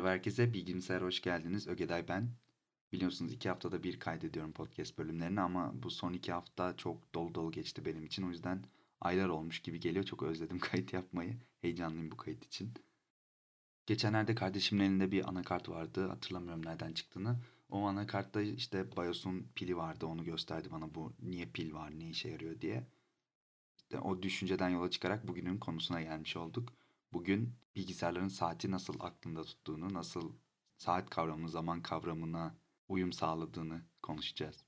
Merhaba herkese, Bilgisayar hoş geldiniz. Ögeday ben. Biliyorsunuz iki haftada bir kaydediyorum podcast bölümlerini ama bu son iki hafta çok dolu dolu geçti benim için. O yüzden aylar olmuş gibi geliyor. Çok özledim kayıt yapmayı. Heyecanlıyım bu kayıt için. Geçenlerde kardeşimin elinde bir anakart vardı. Hatırlamıyorum nereden çıktığını. O anakartta işte BIOS'un pili vardı. Onu gösterdi bana bu niye pil var, ne işe yarıyor diye. İşte o düşünceden yola çıkarak bugünün konusuna gelmiş olduk. Bugün bilgisayarların saati nasıl aklında tuttuğunu, nasıl saat kavramını, zaman kavramına uyum sağladığını konuşacağız.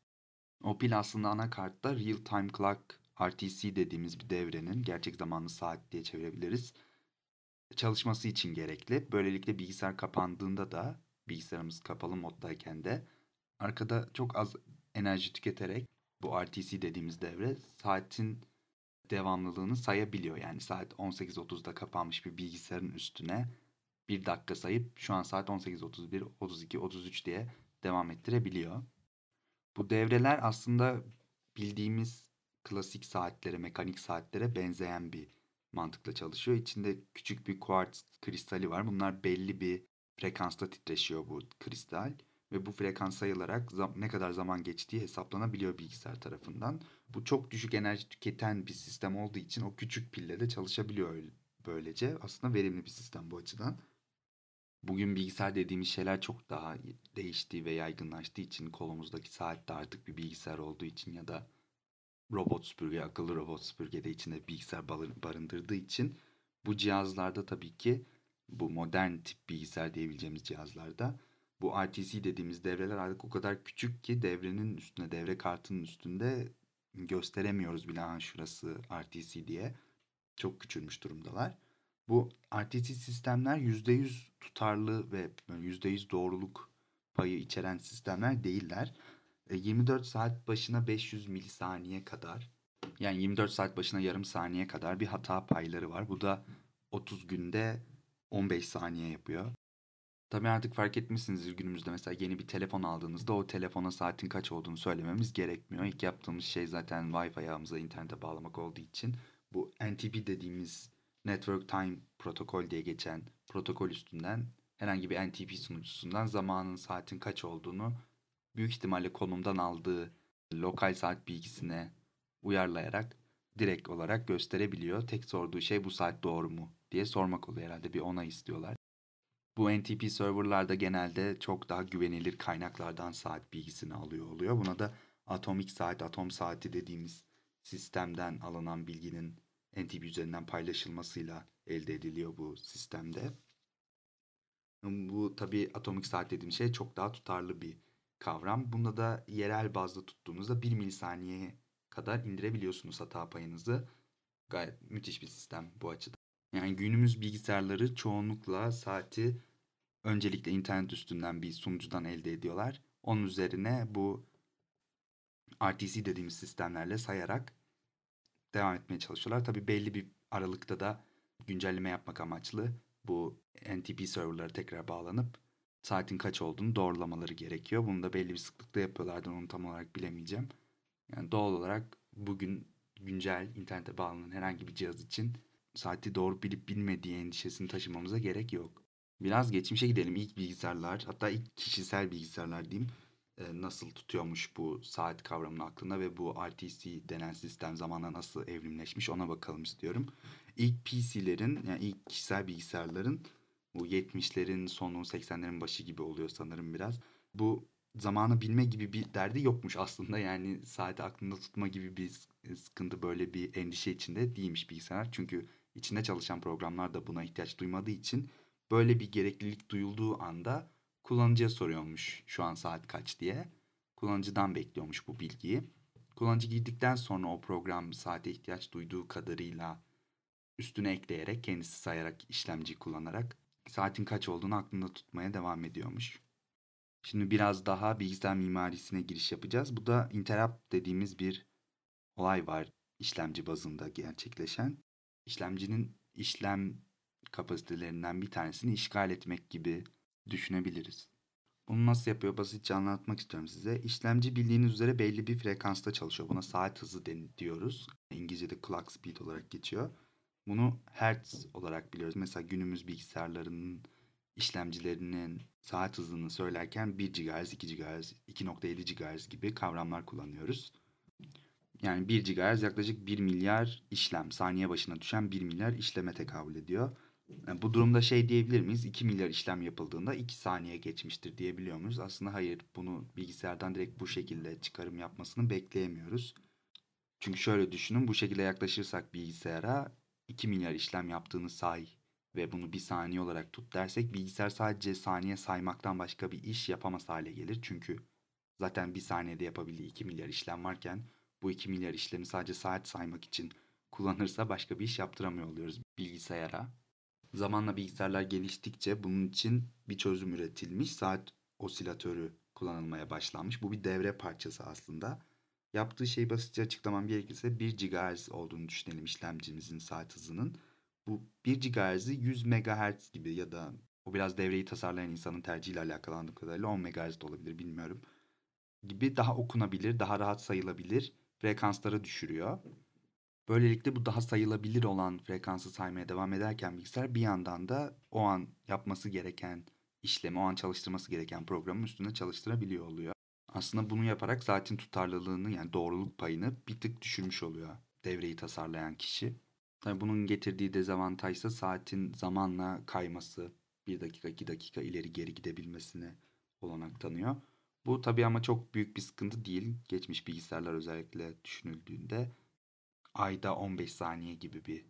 O pil aslında anakartta Real Time Clock RTC dediğimiz bir devrenin gerçek zamanlı saat diye çevirebiliriz. Çalışması için gerekli. Böylelikle bilgisayar kapandığında da bilgisayarımız kapalı moddayken de arkada çok az enerji tüketerek bu RTC dediğimiz devre saatin devamlılığını sayabiliyor. Yani saat 18.30'da kapanmış bir bilgisayarın üstüne bir dakika sayıp şu an saat 18.31, 32, 33 diye devam ettirebiliyor. Bu devreler aslında bildiğimiz klasik saatlere, mekanik saatlere benzeyen bir mantıkla çalışıyor. İçinde küçük bir kuartz kristali var. Bunlar belli bir frekansta titreşiyor bu kristal ve bu frekans sayılarak ne kadar zaman geçtiği hesaplanabiliyor bilgisayar tarafından. Bu çok düşük enerji tüketen bir sistem olduğu için o küçük pille de çalışabiliyor böylece. Aslında verimli bir sistem bu açıdan. Bugün bilgisayar dediğimiz şeyler çok daha değiştiği ve yaygınlaştığı için kolumuzdaki saat de artık bir bilgisayar olduğu için ya da robot süpürge, akıllı robot süpürge de içinde bilgisayar barındırdığı için bu cihazlarda tabii ki bu modern tip bilgisayar diyebileceğimiz cihazlarda bu RTC dediğimiz devreler artık o kadar küçük ki devrenin üstüne, devre kartının üstünde gösteremiyoruz bile ha şurası RTC diye. Çok küçülmüş durumdalar. Bu RTC sistemler %100 tutarlı ve %100 doğruluk payı içeren sistemler değiller. 24 e, saat başına 500 milisaniye kadar yani 24 saat başına yarım saniye kadar bir hata payları var. Bu da 30 günde 15 saniye yapıyor. Tabii artık fark etmişsinizdir günümüzde mesela yeni bir telefon aldığınızda o telefona saatin kaç olduğunu söylememiz gerekmiyor. İlk yaptığımız şey zaten Wi-Fi ağımıza internete bağlamak olduğu için bu NTP dediğimiz Network Time Protokol diye geçen protokol üstünden herhangi bir NTP sunucusundan zamanın saatin kaç olduğunu büyük ihtimalle konumdan aldığı lokal saat bilgisine uyarlayarak direkt olarak gösterebiliyor. Tek sorduğu şey bu saat doğru mu diye sormak oluyor herhalde bir onay istiyorlar. Bu NTP serverlarda genelde çok daha güvenilir kaynaklardan saat bilgisini alıyor oluyor. Buna da atomik saat, atom saati dediğimiz sistemden alınan bilginin NTP üzerinden paylaşılmasıyla elde ediliyor bu sistemde. Bu tabi atomik saat dediğim şey çok daha tutarlı bir kavram. Bunda da yerel bazda tuttuğunuzda 1 milisaniyeye kadar indirebiliyorsunuz hata payınızı. Gayet müthiş bir sistem bu açıdan. Yani günümüz bilgisayarları çoğunlukla saati öncelikle internet üstünden bir sunucudan elde ediyorlar. Onun üzerine bu RTC dediğimiz sistemlerle sayarak devam etmeye çalışıyorlar. Tabi belli bir aralıkta da güncelleme yapmak amaçlı bu NTP serverlara tekrar bağlanıp saatin kaç olduğunu doğrulamaları gerekiyor. Bunu da belli bir sıklıkta yapıyorlardı. Onu tam olarak bilemeyeceğim. Yani doğal olarak bugün güncel internete bağlanan herhangi bir cihaz için saati doğru bilip bilmediği endişesini taşımamıza gerek yok. Biraz geçmişe gidelim. İlk bilgisayarlar hatta ilk kişisel bilgisayarlar diyeyim nasıl tutuyormuş bu saat kavramını aklında ve bu RTC denen sistem zamanla nasıl evrimleşmiş ona bakalım istiyorum. İlk PC'lerin yani ilk kişisel bilgisayarların bu 70'lerin sonu 80'lerin başı gibi oluyor sanırım biraz. Bu zamanı bilme gibi bir derdi yokmuş aslında. Yani saati aklında tutma gibi bir sıkıntı böyle bir endişe içinde değilmiş bilgisayar. Çünkü içinde çalışan programlar da buna ihtiyaç duymadığı için böyle bir gereklilik duyulduğu anda kullanıcıya soruyormuş şu an saat kaç diye. Kullanıcıdan bekliyormuş bu bilgiyi. Kullanıcı girdikten sonra o program saate ihtiyaç duyduğu kadarıyla üstüne ekleyerek kendisi sayarak işlemci kullanarak saatin kaç olduğunu aklında tutmaya devam ediyormuş. Şimdi biraz daha bilgisayar mimarisine giriş yapacağız. Bu da interrupt dediğimiz bir olay var işlemci bazında gerçekleşen. İşlemcinin işlem kapasitelerinden bir tanesini işgal etmek gibi düşünebiliriz. Bunu nasıl yapıyor basitçe anlatmak istiyorum size. İşlemci bildiğiniz üzere belli bir frekansta çalışıyor. Buna saat hızı diyoruz. İngilizce'de clock speed olarak geçiyor. Bunu hertz olarak biliyoruz. Mesela günümüz bilgisayarlarının işlemcilerinin saat hızını söylerken 1 GHz, 2 GHz, 2.7 GHz gibi kavramlar kullanıyoruz. Yani 1 GHz yaklaşık 1 milyar işlem, saniye başına düşen 1 milyar işleme tekabül ediyor. Yani bu durumda şey diyebilir miyiz? 2 milyar işlem yapıldığında 2 saniye geçmiştir diyebiliyor muyuz? Aslında hayır. Bunu bilgisayardan direkt bu şekilde çıkarım yapmasını bekleyemiyoruz. Çünkü şöyle düşünün. Bu şekilde yaklaşırsak bilgisayara 2 milyar işlem yaptığını say ve bunu bir saniye olarak tut dersek bilgisayar sadece saniye saymaktan başka bir iş yapamaz hale gelir. Çünkü zaten bir saniyede yapabildiği 2 milyar işlem varken bu 2 milyar işlemi sadece saat saymak için kullanırsa başka bir iş yaptıramıyor oluyoruz bilgisayara. Zamanla bilgisayarlar geliştikçe bunun için bir çözüm üretilmiş. Saat osilatörü kullanılmaya başlanmış. Bu bir devre parçası aslında. Yaptığı şey basitçe açıklamam gerekirse 1 GHz olduğunu düşünelim işlemcimizin saat hızının. Bu 1 GHz'i 100 MHz gibi ya da o biraz devreyi tasarlayan insanın tercihiyle alakalı anladığım kadarıyla 10 MHz de olabilir bilmiyorum. Gibi daha okunabilir, daha rahat sayılabilir frekanslara düşürüyor. Böylelikle bu daha sayılabilir olan frekansı saymaya devam ederken bilgisayar bir yandan da o an yapması gereken işlemi, o an çalıştırması gereken programın üstünde çalıştırabiliyor oluyor. Aslında bunu yaparak saatin tutarlılığını yani doğruluk payını bir tık düşürmüş oluyor devreyi tasarlayan kişi. Tabii bunun getirdiği dezavantaj ise saatin zamanla kayması, bir dakika iki dakika ileri geri gidebilmesine olanak tanıyor. Bu tabii ama çok büyük bir sıkıntı değil. Geçmiş bilgisayarlar özellikle düşünüldüğünde ayda 15 saniye gibi bir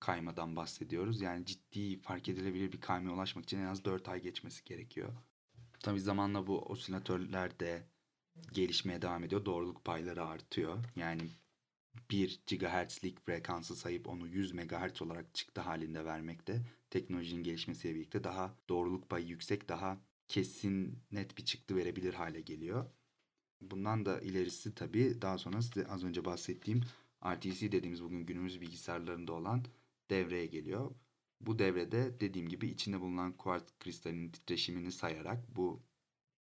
kaymadan bahsediyoruz. Yani ciddi fark edilebilir bir kaymaya ulaşmak için en az 4 ay geçmesi gerekiyor. Tabii zamanla bu osilatörler de gelişmeye devam ediyor. Doğruluk payları artıyor. Yani 1 GHz'lik frekansı sayıp onu 100 MHz olarak çıktı halinde vermekte teknolojinin gelişmesiyle birlikte daha doğruluk payı yüksek, daha kesin net bir çıktı verebilir hale geliyor. Bundan da ilerisi tabii daha sonra size az önce bahsettiğim RTC dediğimiz bugün günümüz bilgisayarlarında olan devreye geliyor. Bu devrede dediğim gibi içinde bulunan kuartz kristalinin titreşimini sayarak bu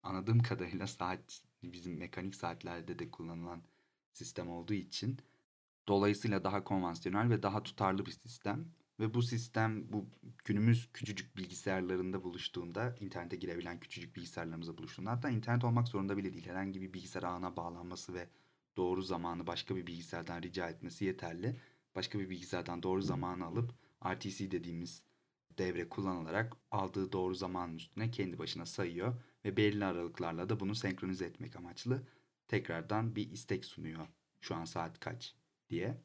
anladığım kadarıyla saat bizim mekanik saatlerde de kullanılan sistem olduğu için dolayısıyla daha konvansiyonel ve daha tutarlı bir sistem. Ve bu sistem bu günümüz küçücük bilgisayarlarında buluştuğunda, internete girebilen küçücük bilgisayarlarımızda buluştuğunda hatta internet olmak zorunda bile değil. Herhangi bir bilgisayar ağına bağlanması ve doğru zamanı başka bir bilgisayardan rica etmesi yeterli. Başka bir bilgisayardan doğru zamanı alıp RTC dediğimiz devre kullanılarak aldığı doğru zamanın üstüne kendi başına sayıyor ve belirli aralıklarla da bunu senkronize etmek amaçlı tekrardan bir istek sunuyor. Şu an saat kaç diye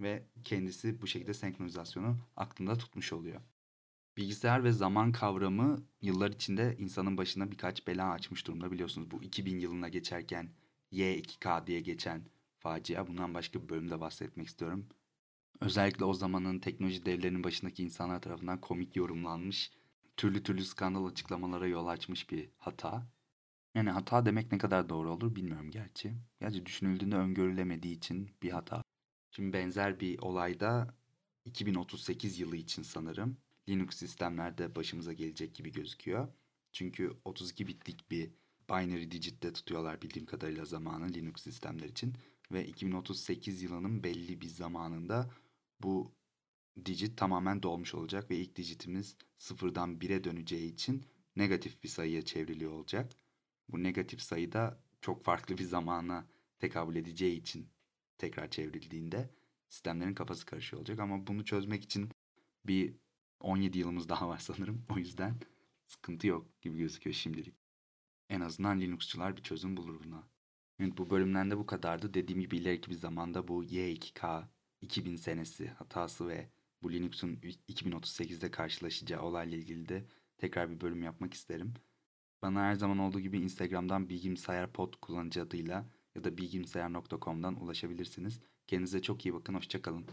ve kendisi bu şekilde senkronizasyonu aklında tutmuş oluyor. Bilgisayar ve zaman kavramı yıllar içinde insanın başına birkaç bela açmış durumda biliyorsunuz. Bu 2000 yılına geçerken Y2K diye geçen facia. Bundan başka bir bölümde bahsetmek istiyorum. Özellikle o zamanın teknoloji devlerinin başındaki insanlar tarafından komik yorumlanmış, türlü türlü skandal açıklamalara yol açmış bir hata. Yani hata demek ne kadar doğru olur bilmiyorum gerçi. Gerçi düşünüldüğünde öngörülemediği için bir hata. Şimdi benzer bir olayda 2038 yılı için sanırım Linux sistemlerde başımıza gelecek gibi gözüküyor. Çünkü 32 bitlik bir binary digit'te tutuyorlar bildiğim kadarıyla zamanı Linux sistemler için. Ve 2038 yılının belli bir zamanında bu digit tamamen dolmuş olacak ve ilk digitimiz sıfırdan 1'e döneceği için negatif bir sayıya çevriliyor olacak. Bu negatif sayı da çok farklı bir zamana tekabül edeceği için tekrar çevrildiğinde sistemlerin kafası karışıyor olacak. Ama bunu çözmek için bir 17 yılımız daha var sanırım. O yüzden sıkıntı yok gibi gözüküyor şimdilik. En azından Linuxçular bir çözüm bulur buna. Evet, bu bölümden de bu kadardı. Dediğim gibi ileriki bir zamanda bu Y2K 2000 senesi hatası ve bu Linux'un 2038'de karşılaşacağı olayla ilgili de tekrar bir bölüm yapmak isterim. Bana her zaman olduğu gibi Instagram'dan bilgimsayar pod kullanıcı adıyla ya da bilgimsayar.com'dan ulaşabilirsiniz. Kendinize çok iyi bakın. Hoşçakalın.